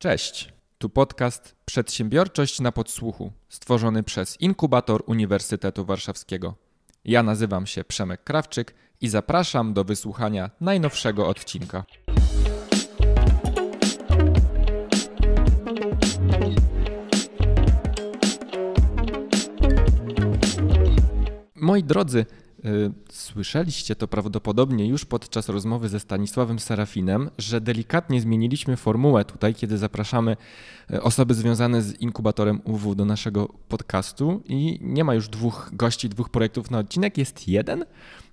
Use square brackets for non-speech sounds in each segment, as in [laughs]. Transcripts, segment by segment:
Cześć, tu podcast Przedsiębiorczość na podsłuchu, stworzony przez Inkubator Uniwersytetu Warszawskiego. Ja nazywam się Przemek Krawczyk i zapraszam do wysłuchania najnowszego odcinka. Moi drodzy, Słyszeliście to prawdopodobnie już podczas rozmowy ze Stanisławem Serafinem, że delikatnie zmieniliśmy formułę tutaj, kiedy zapraszamy y, osoby związane z inkubatorem UW do naszego podcastu i nie ma już dwóch gości, dwóch projektów na odcinek, jest jeden.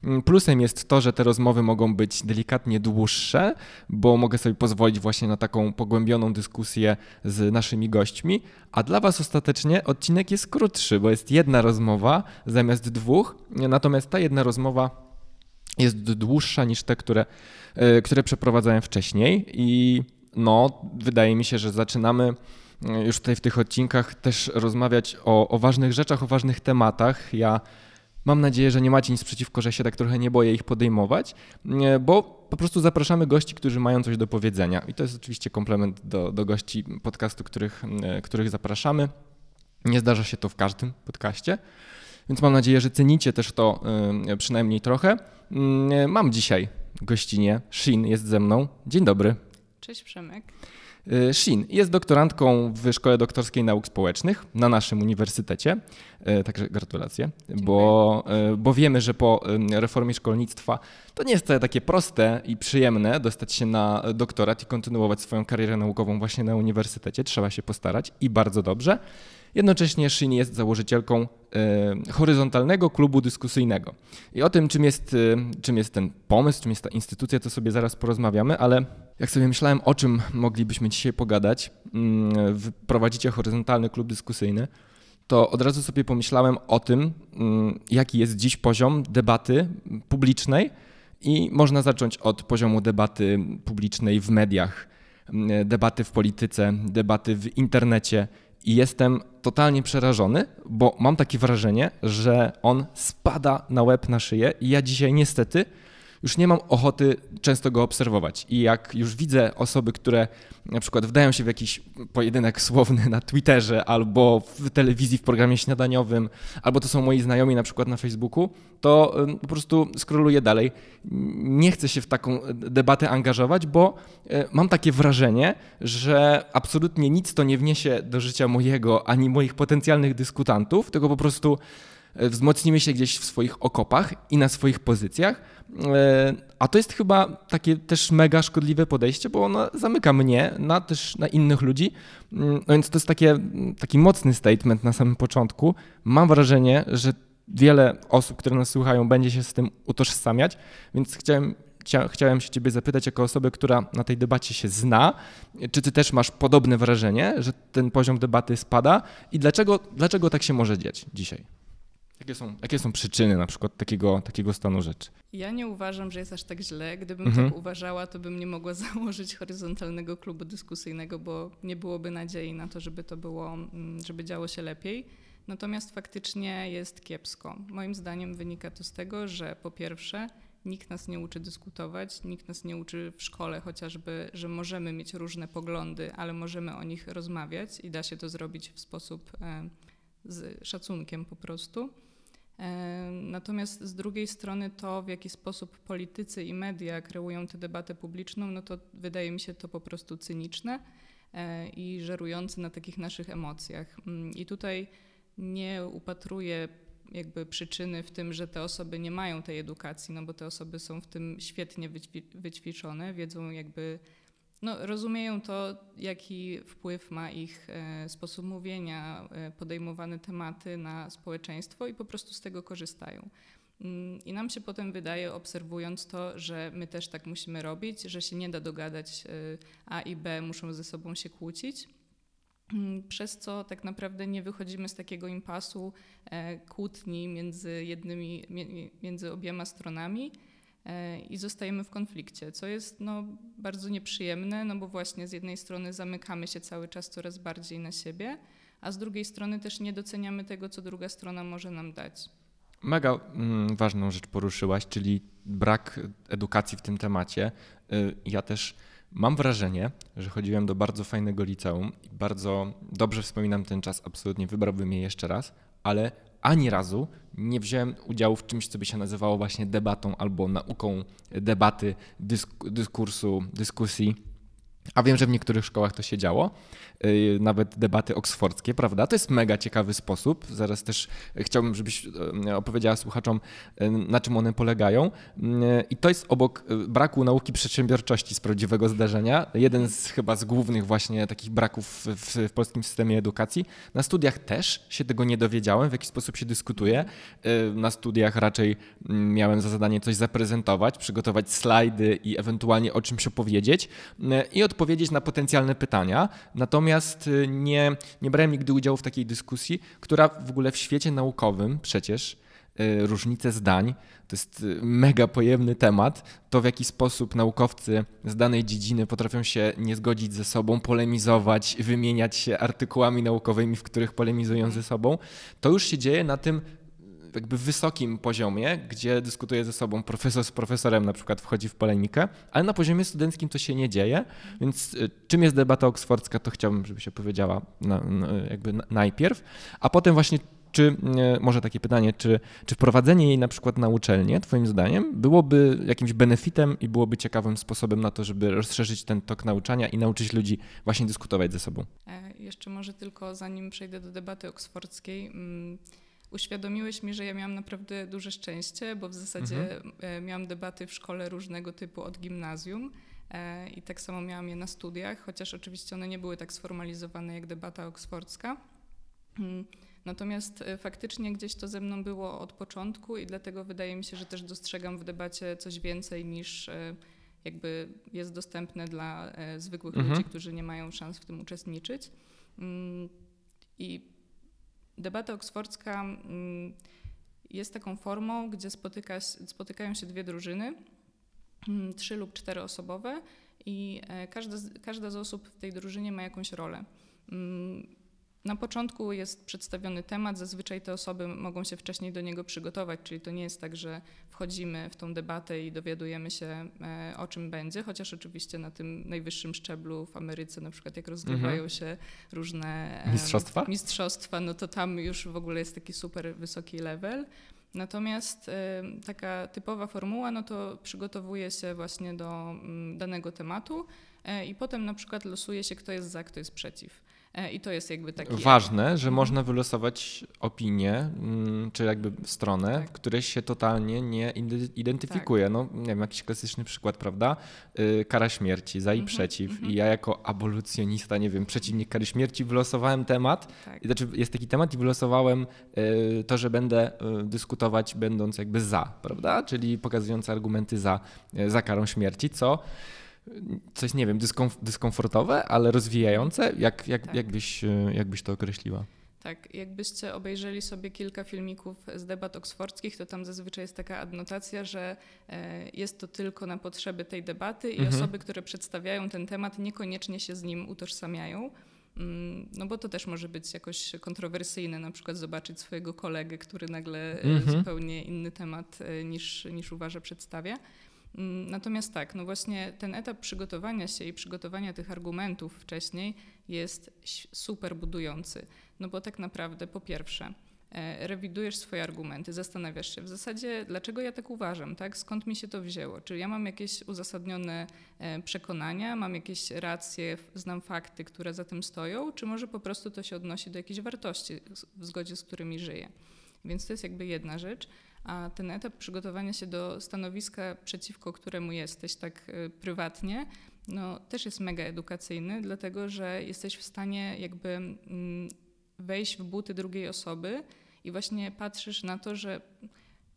Mm, Plusem jest to, że te rozmowy mogą być delikatnie dłuższe, bo mogę sobie pozwolić właśnie na taką pogłębioną dyskusję z naszymi gośćmi, a dla Was ostatecznie odcinek jest krótszy, bo jest jedna rozmowa zamiast dwóch, natomiast ta jedna rozmowa jest dłuższa niż te, które, y, które przeprowadzałem wcześniej. I no, wydaje mi się, że zaczynamy y, już tutaj w tych odcinkach też rozmawiać o, o ważnych rzeczach, o ważnych tematach. Ja Mam nadzieję, że nie macie nic przeciwko, że się tak trochę nie boję ich podejmować, e, bo po prostu zapraszamy gości, którzy mają coś do powiedzenia. I to jest oczywiście komplement do, do gości podcastu, których, e, których zapraszamy. Nie zdarza się to w każdym podcaście, więc mam nadzieję, że cenicie też to e, przynajmniej trochę. Mam dzisiaj gościnie. Shin jest ze mną. Dzień dobry. Cześć Przemek. Y, Shin jest doktorantką w Szkole Doktorskiej Nauk Społecznych na naszym uniwersytecie, y, także gratulacje, bo, y, bo wiemy, że po reformie szkolnictwa to nie jest wcale takie proste i przyjemne dostać się na doktorat i kontynuować swoją karierę naukową właśnie na uniwersytecie. Trzeba się postarać i bardzo dobrze. Jednocześnie Shin jest założycielką horyzontalnego klubu dyskusyjnego. I o tym, czym jest, czym jest ten pomysł, czym jest ta instytucja, to sobie zaraz porozmawiamy, ale jak sobie myślałem, o czym moglibyśmy dzisiaj pogadać, mm, prowadzicie horyzontalny klub dyskusyjny, to od razu sobie pomyślałem o tym, mm, jaki jest dziś poziom debaty publicznej i można zacząć od poziomu debaty publicznej w mediach, mm, debaty w polityce, debaty w internecie i jestem totalnie przerażony, bo mam takie wrażenie, że on spada na łeb na szyję i ja dzisiaj niestety już nie mam ochoty często go obserwować. I jak już widzę osoby, które na przykład wdają się w jakiś pojedynek słowny na Twitterze albo w telewizji w programie śniadaniowym, albo to są moi znajomi na przykład na Facebooku, to po prostu skroluję dalej. Nie chcę się w taką debatę angażować, bo e, mam takie wrażenie, że absolutnie nic to nie wniesie do życia mojego ani moich potencjalnych dyskutantów, tylko po prostu wzmocnimy się gdzieś w swoich okopach i na swoich pozycjach E, a to jest chyba takie też mega szkodliwe podejście, bo ono zamyka mnie na też na innych ludzi. Mm, no więc to jest takie, taki mocny statement na samym początku. Mam wrażenie, że wiele osób, które nas słuchają, będzie się z tym utożsamiać, więc chciałem chciałem się Ciebie zapytać, jako osoby, która na tej debacie się zna, czy Ty też masz podobne wrażenie, że ten poziom debaty spada i dlaczego, dlaczego tak się może dziać dzisiaj? Jakie są, jakie są przyczyny na przykład takiego, takiego stanu rzeczy? Ja nie uważam, że jest aż tak źle. Gdybym mhm. tak uważała, to bym nie mogła [laughs] założyć horyzontalnego klubu dyskusyjnego, bo nie byłoby nadziei na to, żeby to było, mm, żeby działo się lepiej. Natomiast faktycznie jest kiepsko. Moim zdaniem wynika to z tego, że po pierwsze nikt nas nie uczy dyskutować, nikt nas nie uczy w szkole chociażby, że możemy mieć różne poglądy, ale możemy o nich rozmawiać i da się to zrobić w sposób e, z szacunkiem po prostu. E, natomiast z drugiej strony to, w jaki sposób politycy i media kreują tę debatę publiczną, no to wydaje mi się to po prostu cyniczne e, i żerujące na takich naszych emocjach. Mm, I tutaj nie upatruję jakby przyczyny w tym, że te osoby nie mają tej edukacji, no bo te osoby są w tym świetnie wyćwiczone, wiedzą jakby no, rozumieją to, jaki wpływ ma ich e, sposób mówienia, e, podejmowane tematy na społeczeństwo i po prostu z tego korzystają. Mm, I nam się potem wydaje, obserwując to, że my też tak musimy robić, że się nie da dogadać, e, A i B muszą ze sobą się kłócić, mm, przez co tak naprawdę nie wychodzimy z takiego impasu kłótni między, jednymi, między obiema stronami i zostajemy w konflikcie, co jest no, bardzo nieprzyjemne, no bo właśnie z jednej strony zamykamy się cały czas coraz bardziej na siebie, a z drugiej strony też nie doceniamy tego, co druga strona może nam dać. Mega mm, ważną rzecz poruszyłaś, czyli brak edukacji w tym temacie. Y, ja też Mam wrażenie, że chodziłem do bardzo fajnego liceum i bardzo dobrze wspominam ten czas, absolutnie wybrałbym je jeszcze raz, ale ani razu nie wziąłem udziału w czymś, co by się nazywało właśnie debatą albo nauką debaty, dysk dyskursu, dyskusji. A wiem, że w niektórych szkołach to się działo. Y, nawet debaty oksfordzkie, prawda? To jest mega ciekawy sposób. Zaraz też chciałbym, żebyś y, opowiedziała słuchaczom, y, na czym one polegają. I to jest obok braku nauki przedsiębiorczości z prawdziwego zdarzenia, jeden z chyba z głównych właśnie takich braków w, w polskim systemie edukacji. Na studiach też się tego nie dowiedziałem, w jaki sposób się dyskutuje. Na studiach raczej miałem za zadanie coś zaprezentować, przygotować slajdy i ewentualnie o czymś opowiedzieć i odpowiedzieć na potencjalne pytania. Natomiast y, nie, nie brałem nigdy udziału w takiej dyskusji, która w ogóle w świecie naukowym przecież y, różnice zdań to jest y, mega pojemny temat. To w jaki sposób naukowcy z danej dziedziny potrafią się nie zgodzić ze sobą, polemizować, wymieniać się artykułami naukowymi, w których polemizują ze sobą, to już się dzieje na tym jakby wysokim poziomie, gdzie dyskutuje ze sobą profesor z profesorem, na przykład wchodzi w polemikę, ale na poziomie studenckim to się nie dzieje, więc y, czym jest debata oksfordzka, to chciałbym, żebyś opowiedziała na, na, jakby najpierw, a potem właśnie czy, y, może takie pytanie, czy, czy wprowadzenie jej na przykład na uczelnię, Twoim zdaniem, byłoby jakimś benefitem i byłoby ciekawym sposobem na to, żeby rozszerzyć ten tok nauczania i nauczyć ludzi właśnie dyskutować ze sobą? E, jeszcze może tylko zanim przejdę do debaty oksfordzkiej. Mm, uświadomiłeś mi, że ja miałam naprawdę duże szczęście, bo w zasadzie mhm. E, miałam debaty w szkole różnego typu od gimnazjum. E, I tak samo miałam je na studiach, chociaż oczywiście one nie były tak sformalizowane jak debata oksfordzka. Mm, natomiast e, faktycznie gdzieś to ze mną było od początku i dlatego wydaje mi się, że też dostrzegam w debacie coś więcej niż jakby jest dostępne dla zwykłych mhm. ludzi, którzy nie mają szans w tym uczestniczyć. Mm, I Debata oksfordzka mm, jest taką formą, gdzie spotyka, spotykają się dwie drużyny, mm, trzy lub czteroosobowe i e, każda, każda z osób w tej drużynie ma jakąś rolę. Na początku jest przedstawiony temat, zazwyczaj te osoby mogą się wcześniej do niego przygotować, czyli to nie jest tak, że wchodzimy w tą debatę i dowiadujemy się e, o czym będzie, chociaż oczywiście na tym najwyższym szczeblu w Ameryce, na przykład jak rozgrywają mhm. się różne mistrzostwa? mistrzostwa, no to tam już w ogóle jest taki super wysoki level. Natomiast taka typowa formuła, no to przygotowuje się właśnie do mm, danego tematu e, i potem na przykład losuje się, kto jest za, kto jest przeciw. E, I to jest jakby takie. Ważne, że mhm. można wylosować opinię, mm, czy jakby stronę, tak. w której się totalnie nie identyfikuje. Tak. No, nie wiem, jakiś klasyczny przykład, prawda? Y, kara śmierci, za i mhm. przeciw. Mhm. I ja jako abolocjonista, nie wiem, przeciwnik kary śmierci, wylosowałem temat. Tak. Znaczy, jest taki temat i wylosowałem y, to, że będę y, dyskutować, będąc jakby za, prawda? Czyli pokazując argumenty za, za karą śmierci, co coś, nie wiem, dyskomf dyskomfortowe, ale rozwijające? Jak, jak, tak. jakbyś, e, jakbyś to określiła? Tak, jakbyście obejrzeli sobie kilka filmików z debat oksfordzkich, to tam zazwyczaj jest taka adnotacja, że e, jest to tylko na potrzeby tej debaty i mhm. osoby, które przedstawiają ten temat, niekoniecznie się z nim utożsamiają. Mm, no bo to też może być jakoś kontrowersyjne, na przykład zobaczyć swojego kolegę, który nagle mhm. zupełnie inny temat niż, niż uważa przedstawia. Mm, natomiast tak, no właśnie ten etap przygotowania się i przygotowania tych argumentów wcześniej jest super budujący. No bo tak naprawdę po pierwsze, e, rewidujesz swoje argumenty, zastanawiasz się w zasadzie, dlaczego ja tak uważam, tak? skąd mi się to wzięło, czy ja mam jakieś uzasadnione e, przekonania, mam jakieś racje, znam fakty, które za tym stoją, czy może po prostu to się odnosi do jakichś wartości, w zgodzie z którymi żyję. Więc to jest jakby jedna rzecz a ten etap przygotowania się do stanowiska, przeciwko któremu jesteś tak y, prywatnie, no, też jest mega edukacyjny, dlatego że jesteś w stanie jakby mm, wejść w buty drugiej osoby i właśnie patrzysz na to, że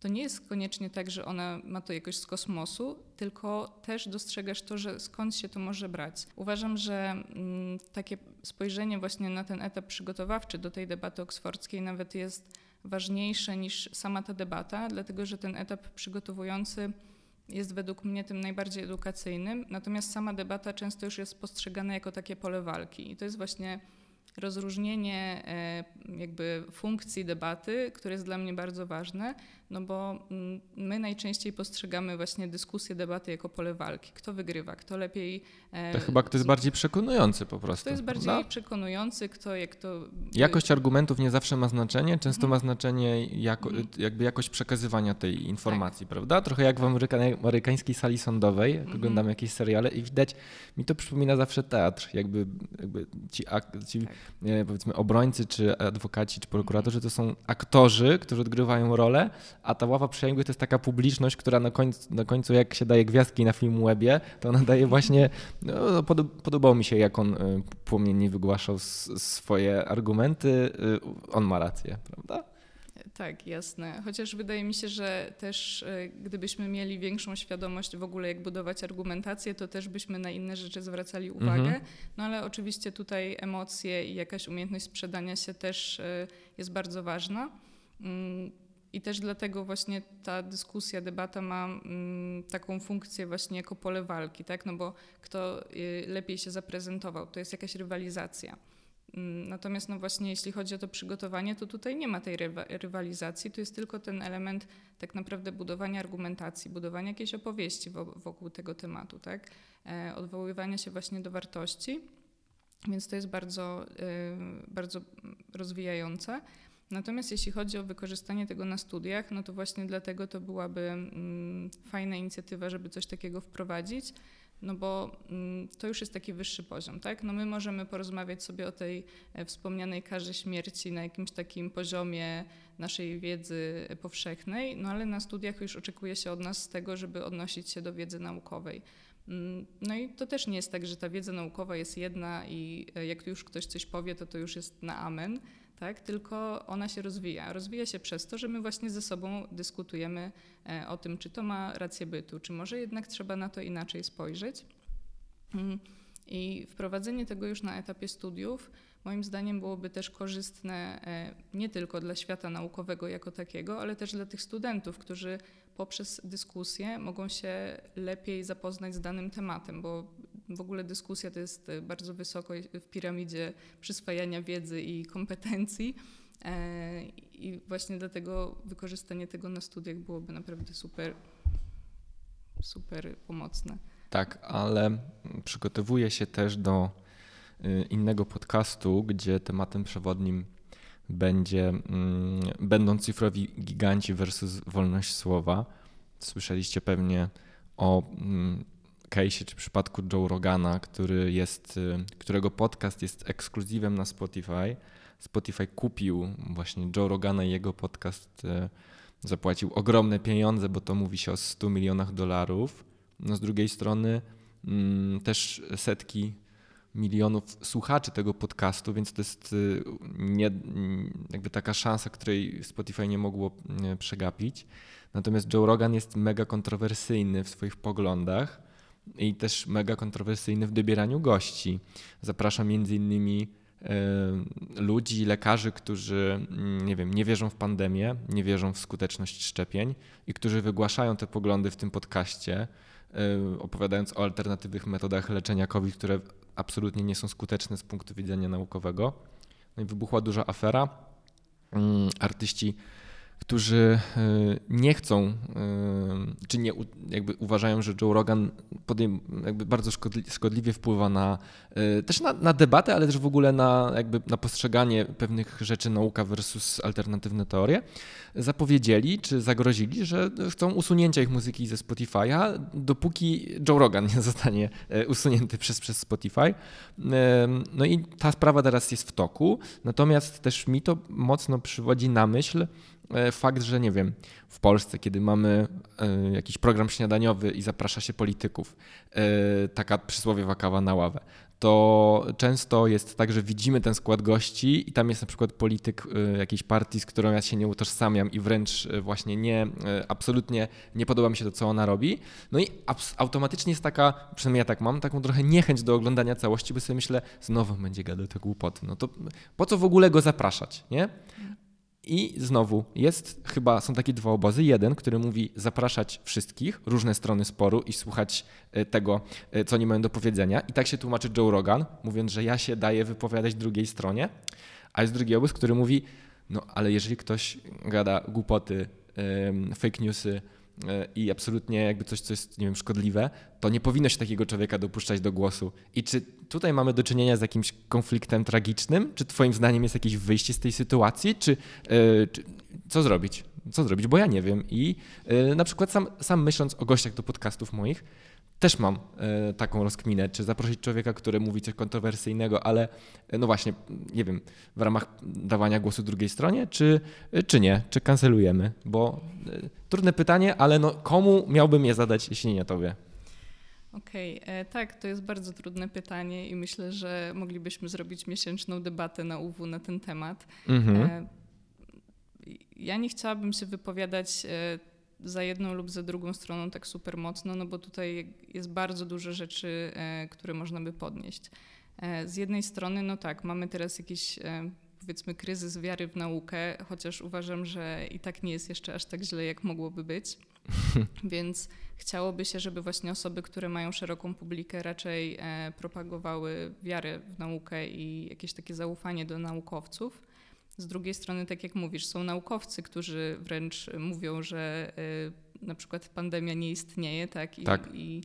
to nie jest koniecznie tak, że ona ma to jakoś z kosmosu, tylko też dostrzegasz to, że skąd się to może brać. Uważam, że mm, takie spojrzenie właśnie na ten etap przygotowawczy do tej debaty oksfordzkiej nawet jest ważniejsze niż sama ta debata, dlatego że ten etap przygotowujący jest według mnie tym najbardziej edukacyjnym, natomiast sama debata często już jest postrzegana jako takie pole walki. I to jest właśnie rozróżnienie e, jakby funkcji debaty, które jest dla mnie bardzo ważne. No bo mm, my najczęściej postrzegamy właśnie dyskusję, debaty jako pole walki. Kto wygrywa, kto lepiej... E, to chyba kto jest bardziej przekonujący po prostu. Kto jest bardziej prawda? przekonujący, kto jak to... Jakość argumentów nie zawsze ma znaczenie, często mhm. ma znaczenie jako, mhm. jakby jakość przekazywania tej informacji, tak. prawda? Trochę jak w amerykańskiej sali sądowej, jak mhm. oglądam jakieś seriale i widać, mi to przypomina zawsze teatr, jakby, jakby ci, ci tak. powiedzmy obrońcy, czy adwokaci, czy prokuratorzy to są aktorzy, którzy odgrywają rolę, a ta ława przysięgłych to jest taka publiczność, która na końcu, na końcu jak się daje gwiazdki na film webie, to ona daje właśnie, no, podobało mi się jak on y, płomiennie wygłaszał swoje argumenty, y, on ma rację, prawda? Tak, jasne. Chociaż wydaje mi się, że też y, gdybyśmy mieli większą świadomość w ogóle, jak budować argumentację, to też byśmy na inne rzeczy zwracali uwagę. Mhm. No ale oczywiście tutaj emocje i jakaś umiejętność sprzedania się też jest bardzo ważna. I też dlatego właśnie ta dyskusja, debata ma mm, taką funkcję właśnie jako pole walki, tak? No bo kto y, lepiej się zaprezentował, to jest jakaś rywalizacja. Mm, natomiast no właśnie jeśli chodzi o to przygotowanie, to tutaj nie ma tej rywalizacji, to jest tylko ten element tak naprawdę budowania argumentacji, budowania jakiejś opowieści wokół tego tematu, tak? E, odwoływania się właśnie do wartości, więc to jest bardzo, y, bardzo rozwijające. Natomiast jeśli chodzi o wykorzystanie tego na studiach, no to właśnie dlatego to byłaby mm, fajna inicjatywa, żeby coś takiego wprowadzić, no bo mm, to już jest taki wyższy poziom, tak? No my możemy porozmawiać sobie o tej e, wspomnianej karze śmierci na jakimś takim poziomie naszej wiedzy powszechnej, no ale na studiach już oczekuje się od nas tego, żeby odnosić się do wiedzy naukowej. Mm, no i to też nie jest tak, że ta wiedza naukowa jest jedna i e, jak już ktoś coś powie, to to już jest na amen, tak? tylko ona się rozwija. Rozwija się przez to, że my właśnie ze sobą dyskutujemy e, o tym, czy to ma rację bytu, czy może jednak trzeba na to inaczej spojrzeć. Mm, I wprowadzenie tego już na etapie studiów moim zdaniem byłoby też korzystne e, nie tylko dla świata naukowego jako takiego, ale też dla tych studentów, którzy poprzez dyskusję mogą się lepiej zapoznać z danym tematem, bo w ogóle dyskusja to jest bardzo wysoko w piramidzie przyswajania wiedzy i kompetencji. E, I właśnie dlatego wykorzystanie tego na studiach byłoby naprawdę super, super pomocne. Tak, ale przygotowuję się też do y, innego podcastu, gdzie tematem przewodnim będzie, mm, będą cyfrowi giganci versus wolność słowa. Słyszeliście pewnie o case'ie czy przypadku Joe Rogana, który jest, y, którego podcast jest ekskluzywem na Spotify. Spotify kupił właśnie Joe Rogana i jego podcast y, zapłacił ogromne pieniądze, bo to mówi się o 100 milionach dolarów. No z drugiej strony mm, też setki milionów słuchaczy tego podcastu, więc to jest y, nie, jakby taka szansa, której Spotify nie mogło przegapić. Natomiast Joe Rogan jest mega kontrowersyjny w swoich poglądach i też mega kontrowersyjny w dobieraniu gości. Zaprasza między innymi ludzi, lekarzy, którzy mm, nie wiem, nie wierzą w pandemię, nie wierzą w skuteczność szczepień i którzy wygłaszają te poglądy w tym podcaście, opowiadając o alternatywnych metodach leczenia COVID, które absolutnie nie są skuteczne z punktu widzenia naukowego. No i wybuchła duża afera. Mm, artyści którzy e, nie chcą, e, czy nie jakby uważają, że Joe Rogan podejm, jakby bardzo szkodliwie wpływa na e, też na, na, debatę, ale też w ogóle na, jakby na postrzeganie pewnych rzeczy nauka versus alternatywne teorie, zapowiedzieli czy zagrozili, że chcą usunięcia ich muzyki ze Spotify'a, dopóki Joe Rogan nie zostanie usunięty [laughs] przez, przez Spotify. No i ta sprawa teraz jest w toku, natomiast też mi to mocno przywodzi na myśl, fakt, że nie wiem, w Polsce, kiedy mamy e, jakiś program śniadaniowy i zaprasza się polityków, e, taka przysłowiowa kawa na ławę, to często jest tak, że widzimy ten skład gości i tam jest na przykład polityk jakiejś partii, z którą ja się nie utożsamiam i wręcz właśnie nie, absolutnie nie podoba mi się to, co ona robi. No i automatycznie jest taka, przynajmniej ja tak mam, taką trochę niechęć do oglądania całości, bo sobie myślę, znowu będzie gadał te głupoty. No to po co w ogóle go zapraszać, nie? I znowu jest chyba, są takie dwa obozy. Jeden, który mówi zapraszać wszystkich, różne strony sporu i słuchać e, tego, e, co oni mają do powiedzenia. I tak się tłumaczy Joe Rogan, mówiąc, że ja się daję wypowiadać drugiej stronie. A jest drugi obóz, który mówi, no ale jeżeli ktoś gada głupoty fake newsy i absolutnie jakby coś, co jest, nie wiem, szkodliwe, to nie powinno się takiego człowieka dopuszczać do głosu. I czy tutaj mamy do czynienia z jakimś konfliktem tragicznym? Czy twoim zdaniem jest jakieś wyjście z tej sytuacji? Czy, czy co zrobić? Co zrobić? Bo ja nie wiem. I na przykład sam, sam myśląc o gościach do podcastów moich, też mam e, taką rozkminę, czy zaprosić człowieka, który mówi coś kontrowersyjnego, ale e, no właśnie, nie wiem, w ramach dawania głosu drugiej stronie, czy, e, czy nie, czy kancelujemy, bo trudne pytanie, ale no komu miałbym je zadać, jeśli nie tobie? Okej, okay. tak, to jest bardzo trudne pytanie i myślę, że moglibyśmy zrobić miesięczną debatę na UW na ten temat. Mhm. Ja nie chciałabym się wypowiadać za jedną lub za drugą stroną tak super mocno, no bo tutaj jest bardzo dużo rzeczy, e, które można by podnieść. E, z jednej strony, no tak, mamy teraz jakiś e, powiedzmy kryzys wiary w naukę, chociaż uważam, że i tak nie jest jeszcze aż tak źle, jak mogłoby być. [laughs] Więc chciałoby się, żeby właśnie osoby, które mają szeroką publikę, raczej propagowały wiarę w naukę i jakieś takie zaufanie do naukowców. Z drugiej strony, tak jak mówisz, są naukowcy, którzy wręcz mówią, że y, na przykład pandemia nie istnieje, tak? I, tak. i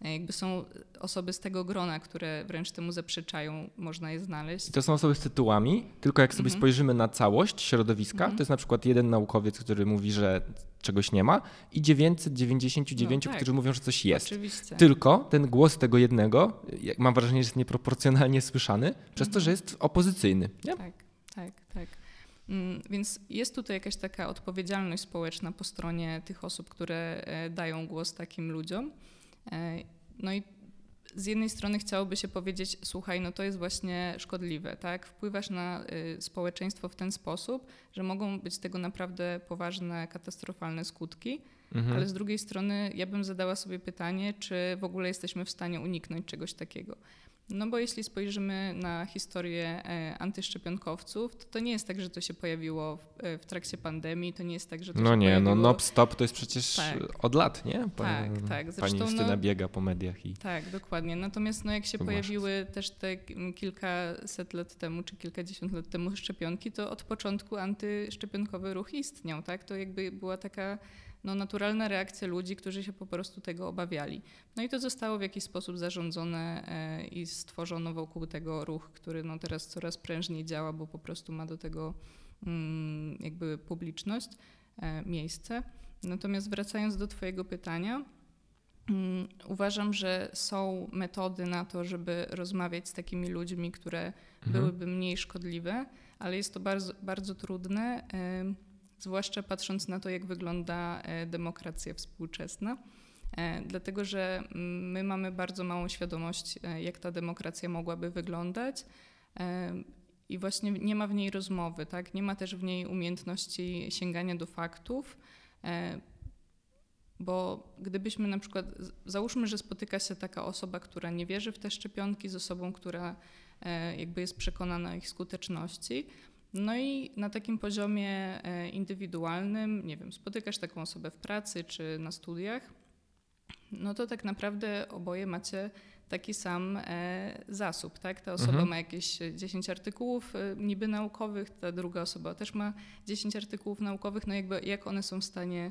jakby są osoby z tego grona, które wręcz temu zaprzeczają, można je znaleźć. I to są osoby z tytułami, tylko jak sobie mhm. spojrzymy na całość środowiska, mhm. to jest na przykład jeden naukowiec, który mówi, że czegoś nie ma i 999, no, tak. którzy mówią, że coś jest. Oczywiście. Tylko ten głos tego jednego, mam wrażenie, że jest nieproporcjonalnie słyszany, przez to, że jest opozycyjny. Nie? Tak tak, tak. Mm, więc jest tutaj jakaś taka odpowiedzialność społeczna po stronie tych osób, które e, dają głos takim ludziom. E, no i z jednej strony chciałoby się powiedzieć, słuchaj, no to jest właśnie szkodliwe, tak? Wpływasz na y, społeczeństwo w ten sposób, że mogą być tego naprawdę poważne, katastrofalne skutki. Mhm. Ale z drugiej strony ja bym zadała sobie pytanie, czy w ogóle jesteśmy w stanie uniknąć czegoś takiego. No bo jeśli spojrzymy na historię e, antyszczepionkowców, to, to nie jest tak, że to się pojawiło w, e, w trakcie pandemii, to nie jest tak, że to no się nie, pojawiło... No nie, no stop to jest przecież tak. od lat, nie? tak, tak. Zresztą, Pani Justyna no, biega po mediach i... Tak, dokładnie. Natomiast no, jak się pojawiły też te kilkaset lat temu, czy kilkadziesiąt lat temu szczepionki, to od początku antyszczepionkowy ruch istniał, tak? To jakby była taka no, naturalna reakcja ludzi, którzy się po prostu tego obawiali. No i to zostało w jakiś sposób zarządzone e, i stworzono wokół tego ruch, który no, teraz coraz prężniej działa, bo po prostu ma do tego mm, jakby publiczność, e, miejsce. Natomiast wracając do Twojego pytania, mm, Uważam, że są metody na to, żeby rozmawiać z takimi ludźmi, które mhm. byłyby mniej szkodliwe, ale jest to bardzo, bardzo trudne zwłaszcza patrząc na to, jak wygląda e, demokracja współczesna. E, dlatego, że mm, my mamy bardzo małą świadomość, e, jak ta demokracja mogłaby wyglądać. I właśnie nie ma w niej rozmowy, tak? nie ma też w niej umiejętności sięgania do faktów, bo gdybyśmy na przykład, załóżmy, że spotyka się taka osoba, która nie wierzy w te szczepionki, z osobą, która jakby jest przekonana o ich skuteczności, no i na takim poziomie e, indywidualnym, nie wiem, spotykasz taką osobę w pracy czy na studiach, no to tak naprawdę oboje macie taki sam e, zasób, tak? Ta osoba mhm. ma jakieś 10 artykułów e, niby naukowych, ta druga osoba też ma 10 artykułów naukowych, no jakby jak one są w stanie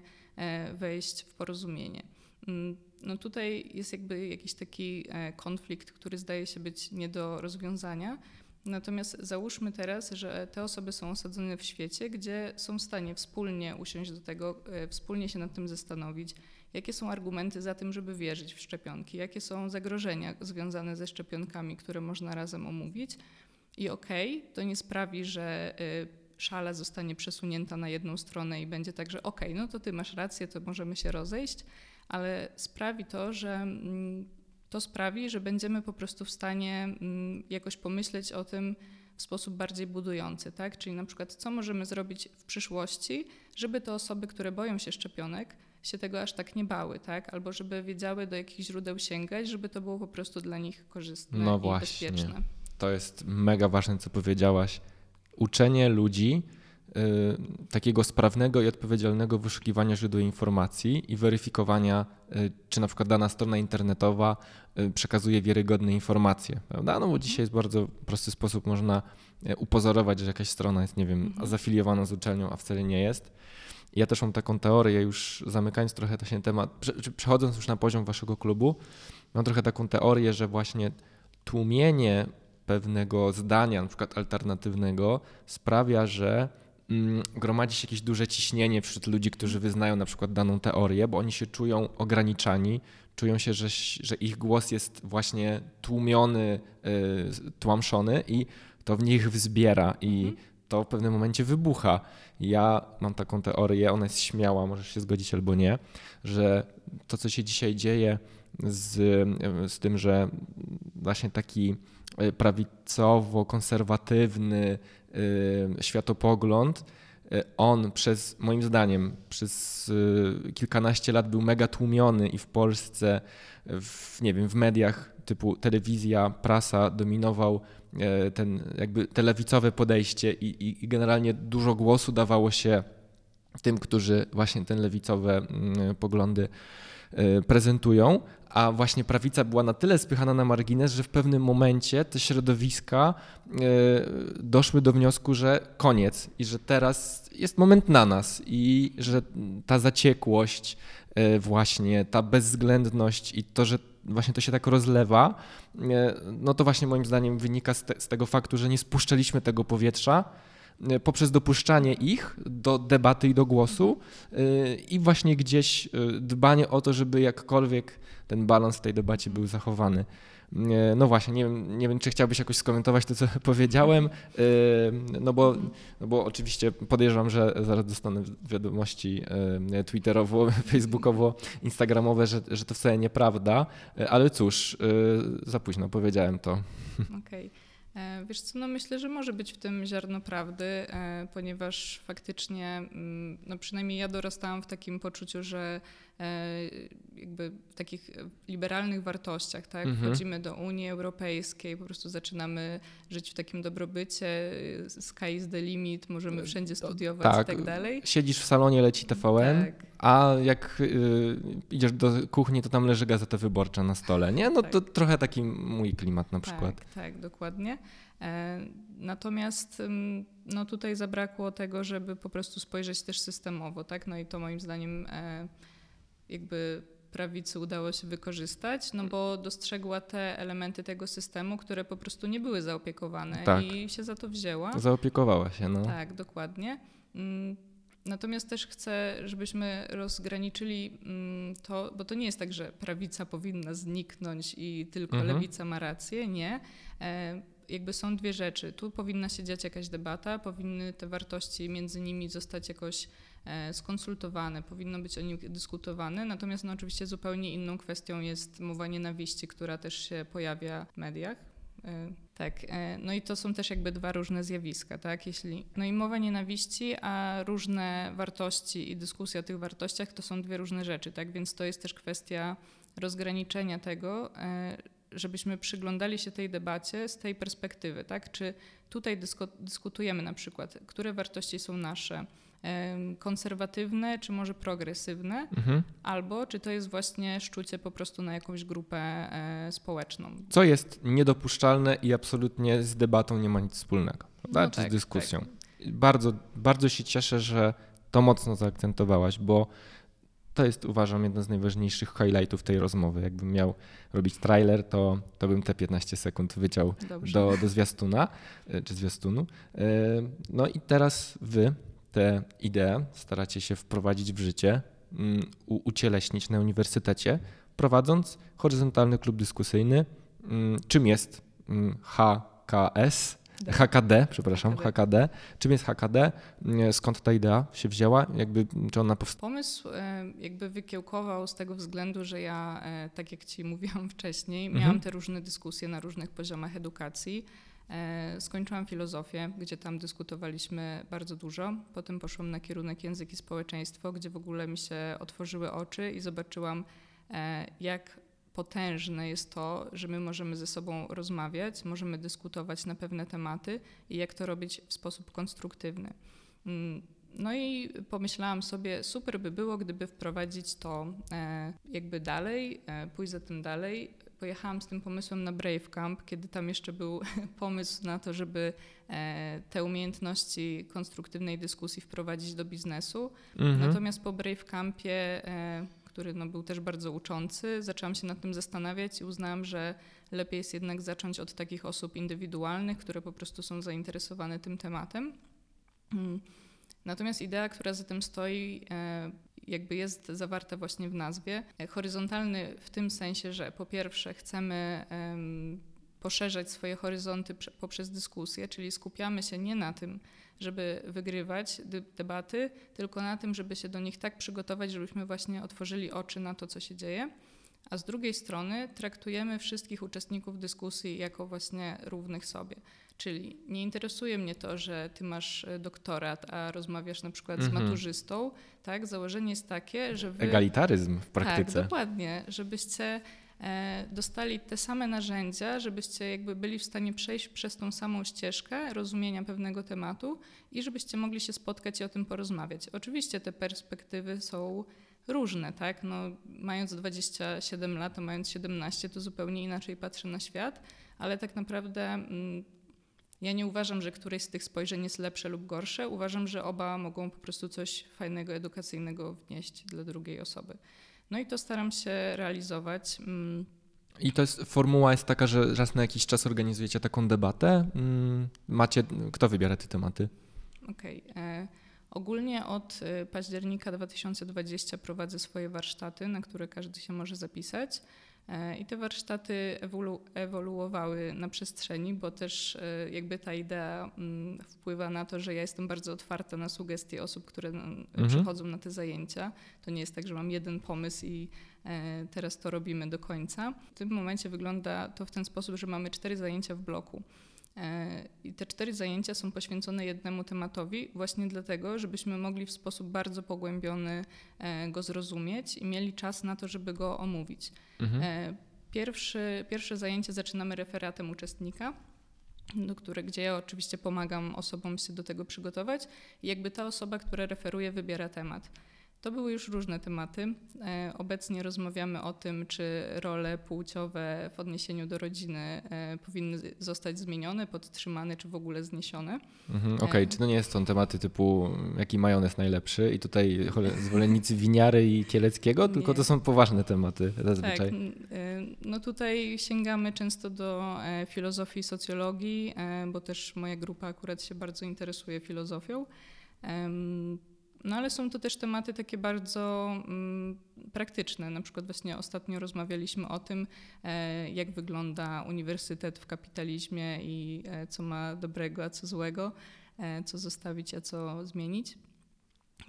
wejść w porozumienie. Mm, no tutaj jest jakby jakiś taki konflikt, który zdaje się być nie do rozwiązania, Natomiast załóżmy teraz, że te osoby są osadzone w świecie, gdzie są w stanie wspólnie usiąść do tego, e, wspólnie się nad tym zastanowić, jakie są argumenty za tym, żeby wierzyć w szczepionki, jakie są zagrożenia związane ze szczepionkami, które można razem omówić. I okej, okay, to nie sprawi, że e, szala zostanie przesunięta na jedną stronę i będzie tak, że okej, okay, no to ty masz rację, to możemy się rozejść, ale sprawi to, że mm, to sprawi, że będziemy po prostu w stanie mm, jakoś pomyśleć o tym w sposób bardziej budujący, tak? Czyli na przykład, co możemy zrobić w przyszłości, żeby te osoby, które boją się szczepionek, się tego aż tak nie bały, tak? Albo żeby wiedziały, do jakich źródeł sięgać, żeby to było po prostu dla nich korzystne no i właśnie. bezpieczne. To jest mega ważne, co powiedziałaś. Uczenie ludzi takiego sprawnego i odpowiedzialnego wyszukiwania źródeł informacji i weryfikowania, y, czy na przykład dana strona internetowa y, przekazuje wiarygodne informacje, prawda? No bo dzisiaj w bardzo prosty sposób można upozorować, że jakaś strona jest, nie wiem, mhm. zafiliowana z uczelnią, a wcale nie jest. Ja też mam taką teorię, już zamykając trochę ten temat, przechodząc już na poziom waszego klubu, mam trochę taką teorię, że właśnie tłumienie pewnego zdania, na przykład alternatywnego, sprawia, że mm, gromadzi się jakieś duże ciśnienie wśród ludzi, którzy wyznają na przykład daną teorię, bo oni się czują ograniczani, czują się, że, że ich głos jest właśnie tłumiony, y, tłamszony i to w nich wzbiera i mhm. to w pewnym momencie wybucha. Ja mam taką teorię, ona jest śmiała, możesz się zgodzić albo nie, że to, co się dzisiaj dzieje z, z tym, że właśnie taki y, prawicowo-konserwatywny światopogląd, y, on przez, moim zdaniem, przez kilkanaście lat był mega tłumiony i w Polsce, w, nie wiem, w mediach typu telewizja, prasa dominował ten jakby te lewicowe podejście i, i, i generalnie dużo głosu dawało się tym, którzy właśnie te lewicowe mm, poglądy prezentują, a właśnie prawica była na tyle spychana na margines, że w pewnym momencie te środowiska e, doszły do wniosku, że koniec i że teraz jest moment na nas i że ta zaciekłość, e, właśnie ta bezwzględność i to, że właśnie to się tak rozlewa, no to właśnie moim zdaniem wynika z, te, z tego faktu, że nie spuszczaliśmy tego powietrza poprzez dopuszczanie ich do debaty i do głosu i właśnie gdzieś dbanie o to, żeby jakkolwiek ten balans w tej debacie był zachowany. No właśnie, nie wiem, nie wiem, czy chciałbyś jakoś skomentować to, co [laughs] powiedziałem, no bo, no bo oczywiście podejrzewam, że zaraz dostanę wiadomości twitterowo, [laughs] facebookowo, instagramowe, że, że to wcale nieprawda, ale cóż, za późno powiedziałem to. Okej. Okay. E, wiesz co, no myślę, że może być w tym ziarno prawdy, e, ponieważ faktycznie, mm, no przynajmniej ja dorastałam w takim poczuciu, że jakby w takich liberalnych wartościach, tak, mhm. wchodzimy do Unii Europejskiej, po prostu zaczynamy żyć w takim dobrobycie, sky is the limit, możemy wszędzie studiować tak, i tak dalej. Siedzisz w salonie, leci TVN, tak. a jak y, idziesz do kuchni, to tam leży gazeta wyborcza na stole, nie? No tak. to trochę taki mój klimat na przykład. Tak, tak dokładnie. E, natomiast no tutaj zabrakło tego, żeby po prostu spojrzeć też systemowo, tak? No i to moim zdaniem e, jakby prawicy udało się wykorzystać, no bo dostrzegła te elementy tego systemu, które po prostu nie były zaopiekowane tak. i się za to wzięła. Zaopiekowała się, no. Tak, dokładnie. Mm, natomiast też chcę, żebyśmy rozgraniczyli mm, to, bo to nie jest tak, że prawica powinna zniknąć i tylko mhm. lewica ma rację. Nie. E, jakby są dwie rzeczy. Tu powinna się dziać jakaś debata, powinny te wartości między nimi zostać jakoś skonsultowane, powinno być o nich dyskutowane. Natomiast no, oczywiście zupełnie inną kwestią jest mowa nienawiści, która też się pojawia w mediach. E, tak, e, no i to są też jakby dwa różne zjawiska, tak? Jeśli, no i mowa nienawiści, a różne wartości i dyskusja o tych wartościach to są dwie różne rzeczy, tak? Więc to jest też kwestia rozgraniczenia tego, żebyśmy przyglądali się tej debacie z tej perspektywy, tak? Czy tutaj dyskutujemy na przykład, które wartości są nasze, konserwatywne, czy może progresywne, mhm. albo czy to jest właśnie szczucie po prostu na jakąś grupę e, społeczną. Co jest niedopuszczalne i absolutnie z debatą nie ma nic wspólnego, prawda? No czy tak, z dyskusją. Tak. Bardzo, bardzo się cieszę, że to mocno zaakcentowałaś, bo to jest uważam jeden z najważniejszych highlightów tej rozmowy. Jakbym miał robić trailer, to, to bym te 15 sekund wyciął do, do zwiastuna e, czy zwiastunu. E, no i teraz wy tę ideę staracie się wprowadzić w życie, mm, ucieleśnić na uniwersytecie, prowadząc horyzontalny klub dyskusyjny. Mm, czym jest mm, HKS? HKD, przepraszam, HKD. HKD. Czym jest HKD? Skąd ta idea się wzięła? Jakby, czy ona powstała? Pomysł e, jakby wykiełkował z tego względu, że ja, e, tak jak Ci mówiłam [laughs] wcześniej, mhm. miałam te różne dyskusje na różnych poziomach edukacji. E, skończyłam filozofię, gdzie tam dyskutowaliśmy bardzo dużo. Potem poszłam na kierunek język i społeczeństwo, gdzie w ogóle mi się otworzyły oczy i zobaczyłam, jak potężne jest to, że my możemy ze sobą rozmawiać, możemy dyskutować na pewne tematy i jak to robić w sposób konstruktywny. Mm, no i pomyślałam sobie, super by było, gdyby wprowadzić to e, jakby dalej, e, pójść za tym dalej, pojechałam z tym pomysłem na Brave Camp, kiedy tam jeszcze był [laughs] pomysł na to, żeby e, te umiejętności konstruktywnej dyskusji wprowadzić do biznesu. Mhm. Natomiast po Brave Campie, e, który no, był też bardzo uczący, zaczęłam się nad tym zastanawiać i uznałam, że lepiej jest jednak zacząć od takich osób indywidualnych, które po prostu są zainteresowane tym tematem. Mm. Natomiast idea, która za tym stoi, e, jakby jest zawarta właśnie w nazwie. Horyzontalny w tym sensie, że po pierwsze chcemy poszerzać swoje horyzonty poprzez dyskusję, czyli skupiamy się nie na tym, żeby wygrywać debaty, tylko na tym, żeby się do nich tak przygotować, żebyśmy właśnie otworzyli oczy na to, co się dzieje. A z drugiej strony traktujemy wszystkich uczestników dyskusji jako właśnie równych sobie. Czyli nie interesuje mnie to, że ty masz e, doktorat, a rozmawiasz na przykład z mhm. maturzystą. Tak? Założenie jest takie, że wy... Egalitaryzm w praktyce. Tak, dokładnie. Żebyście e, dostali te same narzędzia, żebyście jakby byli w stanie przejść przez tą samą ścieżkę rozumienia pewnego tematu i żebyście mogli się spotkać i o tym porozmawiać. Oczywiście te perspektywy są różne, tak? No, mając 27 lat, a mając 17, to zupełnie inaczej patrzę na świat, ale tak naprawdę mm, ja nie uważam, że któreś z tych spojrzeń jest lepsze lub gorsze. Uważam, że oba mogą po prostu coś fajnego, edukacyjnego wnieść dla drugiej osoby. No i to staram się realizować. Mm. I to jest, formuła jest taka, że raz na jakiś czas organizujecie taką debatę. Mm, macie, kto wybiera te tematy? Okej. Okay. Ogólnie od e, października 2020 prowadzę swoje warsztaty, na które każdy się może zapisać. E, I te warsztaty ewolu ewoluowały na przestrzeni, bo też e, jakby ta idea mm, wpływa na to, że ja jestem bardzo otwarta na sugestie osób, które mhm. przychodzą na te zajęcia. To nie jest tak, że mam jeden pomysł i e, teraz to robimy do końca. W tym momencie wygląda to w ten sposób, że mamy cztery zajęcia w bloku. I te cztery zajęcia są poświęcone jednemu tematowi, właśnie dlatego, żebyśmy mogli w sposób bardzo pogłębiony e, go zrozumieć i mieli czas na to, żeby go omówić. Mhm. E, pierwszy, pierwsze zajęcie zaczynamy referatem uczestnika do które, gdzie ja oczywiście pomagam osobom się do tego przygotować i jakby ta osoba, która referuje, wybiera temat. To były już różne tematy. E, obecnie rozmawiamy o tym, czy role płciowe w odniesieniu do rodziny e, powinny zostać zmienione, podtrzymane, czy w ogóle zniesione. Mhm, Okej, okay. czy to nie jest są tematy typu jaki majonez najlepszy i tutaj zwolennicy winiary i kieleckiego, tylko to są poważne tematy zazwyczaj. Tak, e, no tutaj sięgamy często do filozofii i socjologii, bo też moja grupa akurat się bardzo interesuje filozofią. No ale są to też tematy takie bardzo mm, praktyczne. Na przykład właśnie ostatnio rozmawialiśmy o tym, e, jak wygląda uniwersytet w kapitalizmie i e, co ma dobrego, a co złego, e, co zostawić, a co zmienić.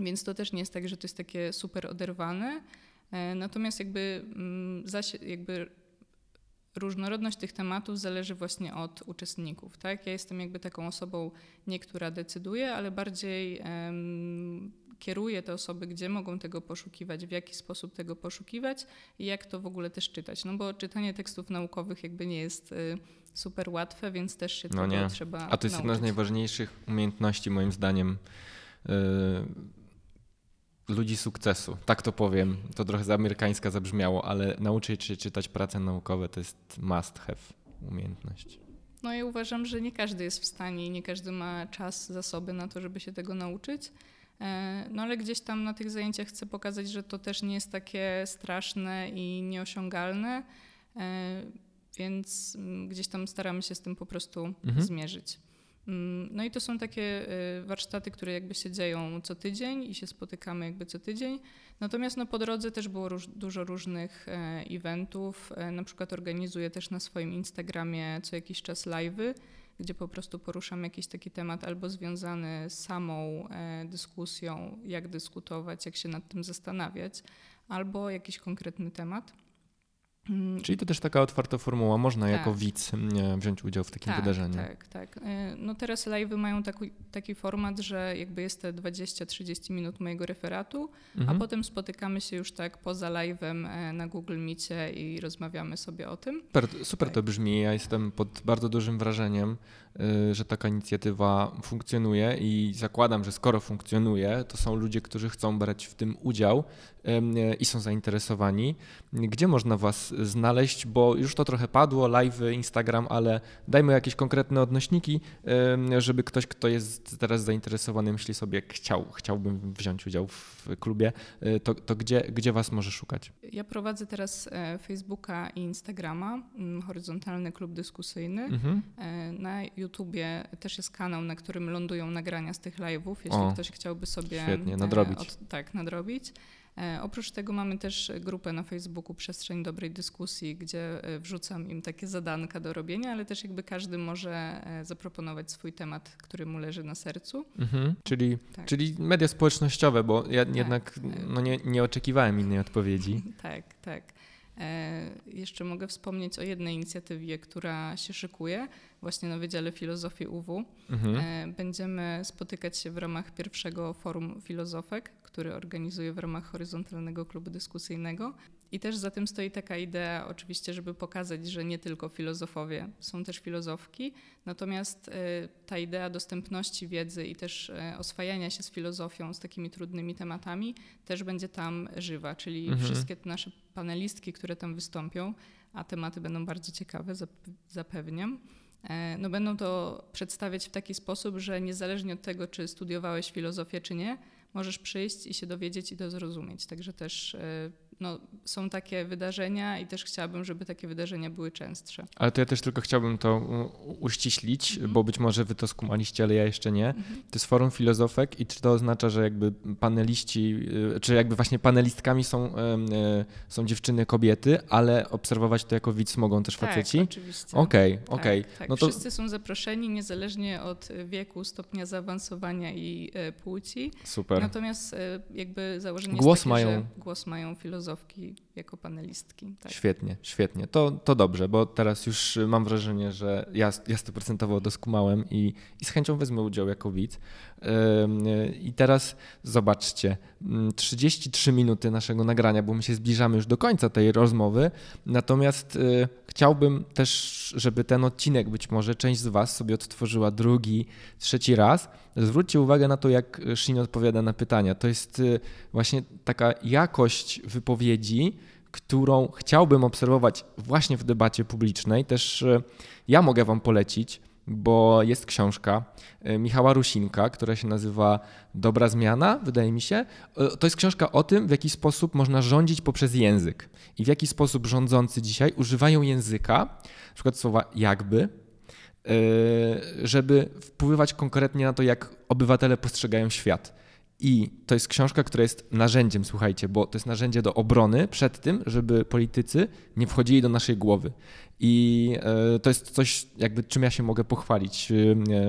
Więc to też nie jest tak, że to jest takie super oderwane. E, natomiast jakby, mm, jakby różnorodność tych tematów zależy właśnie od uczestników. Tak? Ja jestem jakby taką osobą, nie która decyduje, ale bardziej um, kieruje te osoby, gdzie mogą tego poszukiwać, w jaki sposób tego poszukiwać i jak to w ogóle też czytać. No bo czytanie tekstów naukowych jakby nie jest y, super łatwe, więc też się no tego nie. trzeba A to jest nauczyć. jedna z najważniejszych umiejętności moim zdaniem y, ludzi sukcesu. Tak to powiem. To trochę z amerykańska zabrzmiało, ale nauczyć się czytać prace naukowe to jest must have umiejętność. No ja uważam, że nie każdy jest w stanie i nie każdy ma czas, zasoby na to, żeby się tego nauczyć. E, no ale gdzieś tam na tych zajęciach chcę pokazać, że to też nie jest takie straszne i nieosiągalne, e, więc mm, gdzieś tam staramy się z tym po prostu mhm. zmierzyć. Mm, no i to są takie e, warsztaty, które jakby się dzieją co tydzień i się spotykamy jakby co tydzień. Natomiast no po drodze też było róż, dużo różnych eventów. Na przykład organizuję też na swoim Instagramie co jakiś czas live'y gdzie po prostu poruszam jakiś taki temat albo związany z samą e, dyskusją, jak dyskutować, jak się nad tym zastanawiać, albo jakiś konkretny temat. Mm. Czyli to też taka otwarta formuła, można tak. jako widz wziąć udział w takim tak, wydarzeniu. Tak, tak. E, no teraz live mają taki, taki format, że jakby jest te 20-30 minut mojego referatu, mhm. a potem spotykamy się już tak poza live'em e, na Google Meetie i rozmawiamy sobie o tym. Super, super tak. to brzmi. Ja jestem pod bardzo dużym wrażeniem y, że taka inicjatywa funkcjonuje i zakładam, że skoro funkcjonuje, to są ludzie, którzy chcą brać w tym udział i są zainteresowani. Gdzie można Was znaleźć? Bo już to trochę padło, live, Instagram, ale dajmy jakieś konkretne odnośniki, żeby ktoś, kto jest teraz zainteresowany, myśli sobie, chciał, chciałbym wziąć udział w klubie, y, to, to gdzie, gdzie Was może szukać? Ja prowadzę teraz e, Facebooka i Instagrama, mm, Horyzontalny Klub Dyskusyjny. Mhm. E, na YouTubie też jest kanał, na którym lądują nagrania z tych live'ów, jeśli o, ktoś chciałby sobie świetnie, nadrobić. Od, tak, nadrobić. E, oprócz tego mamy też grupę na Facebooku Przestrzeń Dobrej Dyskusji, gdzie e, wrzucam im takie zadanka do robienia, ale też jakby każdy może e, zaproponować swój temat, który mu leży na sercu. Mhm, czyli, tak. czyli media społecznościowe, bo ja tak. jednak no nie, nie oczekiwałem innej odpowiedzi. [laughs] tak, tak. E, jeszcze mogę wspomnieć o jednej inicjatywie, która się szykuje właśnie na Wydziale Filozofii UW. Mhm. E, będziemy spotykać się w ramach pierwszego forum filozofek, który organizuje w ramach Horyzontalnego Klubu Dyskusyjnego. I też za tym stoi taka idea, oczywiście, żeby pokazać, że nie tylko filozofowie, są też filozofki, natomiast y, ta idea dostępności wiedzy i też y, oswajania się z filozofią, z takimi trudnymi tematami, też będzie tam żywa, czyli mhm. wszystkie te nasze panelistki, które tam wystąpią, a tematy będą bardzo ciekawe, zapewniam. E, no będą to przedstawiać w taki sposób, że niezależnie od tego, czy studiowałeś filozofię, czy nie, możesz przyjść i się dowiedzieć i to zrozumieć. Także też e, no, są takie wydarzenia i też chciałabym, żeby takie wydarzenia były częstsze. Ale to ja też tylko chciałbym to uściślić, mhm. bo być może wy to skumaliście, ale ja jeszcze nie. Mhm. To jest forum filozofek i czy to oznacza, że jakby paneliści, y, czy jakby właśnie panelistkami są, y, są dziewczyny, kobiety, ale obserwować to jako widz mogą też tak, faceci? oczywiście. Okej, okay, okej. Okay. Tak, tak. No to... Wszyscy są zaproszeni, niezależnie od wieku, stopnia zaawansowania i e, płci. Super. Natomiast e, jakby założenie głos jest takie, mają... że głos mają filozofy filozofki jako panelistki. Tak. Świetnie, świetnie. To, to dobrze, bo teraz już mam wrażenie, że ja, ja stuprocentowo doskumałem i, i z chęcią wezmę udział jako widz. I teraz zobaczcie, 33 mm, minuty naszego nagrania, bo my się zbliżamy już do końca tej rozmowy. Natomiast y, chciałbym też, żeby ten odcinek, być może część z Was sobie odtworzyła drugi, trzeci raz. Zwróćcie uwagę na to, jak Shin odpowiada na pytania. To jest y, właśnie taka jakość wypowiedzi, którą chciałbym obserwować właśnie w debacie publicznej. Też y, ja mogę Wam polecić bo jest książka e, Michała Rusinka, która się nazywa Dobra Zmiana, wydaje mi się. E, to jest książka o tym, w jaki sposób można rządzić poprzez język i w jaki sposób rządzący dzisiaj używają języka, na przykład słowa jakby, e, żeby wpływać konkretnie na to, jak obywatele postrzegają świat. I to jest książka, która jest narzędziem, słuchajcie, bo to jest narzędzie do obrony przed tym, żeby politycy nie wchodzili do naszej głowy. I e, to jest coś, jakby czym ja się mogę pochwalić,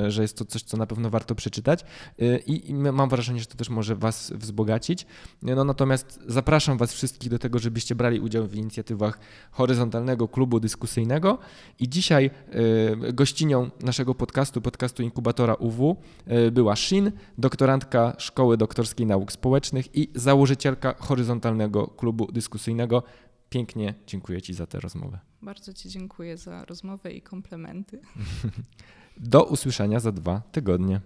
e, że jest to coś, co na pewno warto przeczytać. E, I mam wrażenie, że to też może Was wzbogacić. No natomiast zapraszam Was wszystkich do tego, żebyście brali udział w inicjatywach horyzontalnego klubu dyskusyjnego. I dzisiaj gościnią naszego podcastu, podcastu inkubatora UW, była Shin, doktorantka Szkoły Doktorskiej Nauk Społecznych i założycielka horyzontalnego klubu dyskusyjnego. Pięknie dziękuję Ci za tę rozmowę. Bardzo Ci dziękuję za rozmowę i komplementy. [laughs] Do usłyszenia za dwa tygodnie.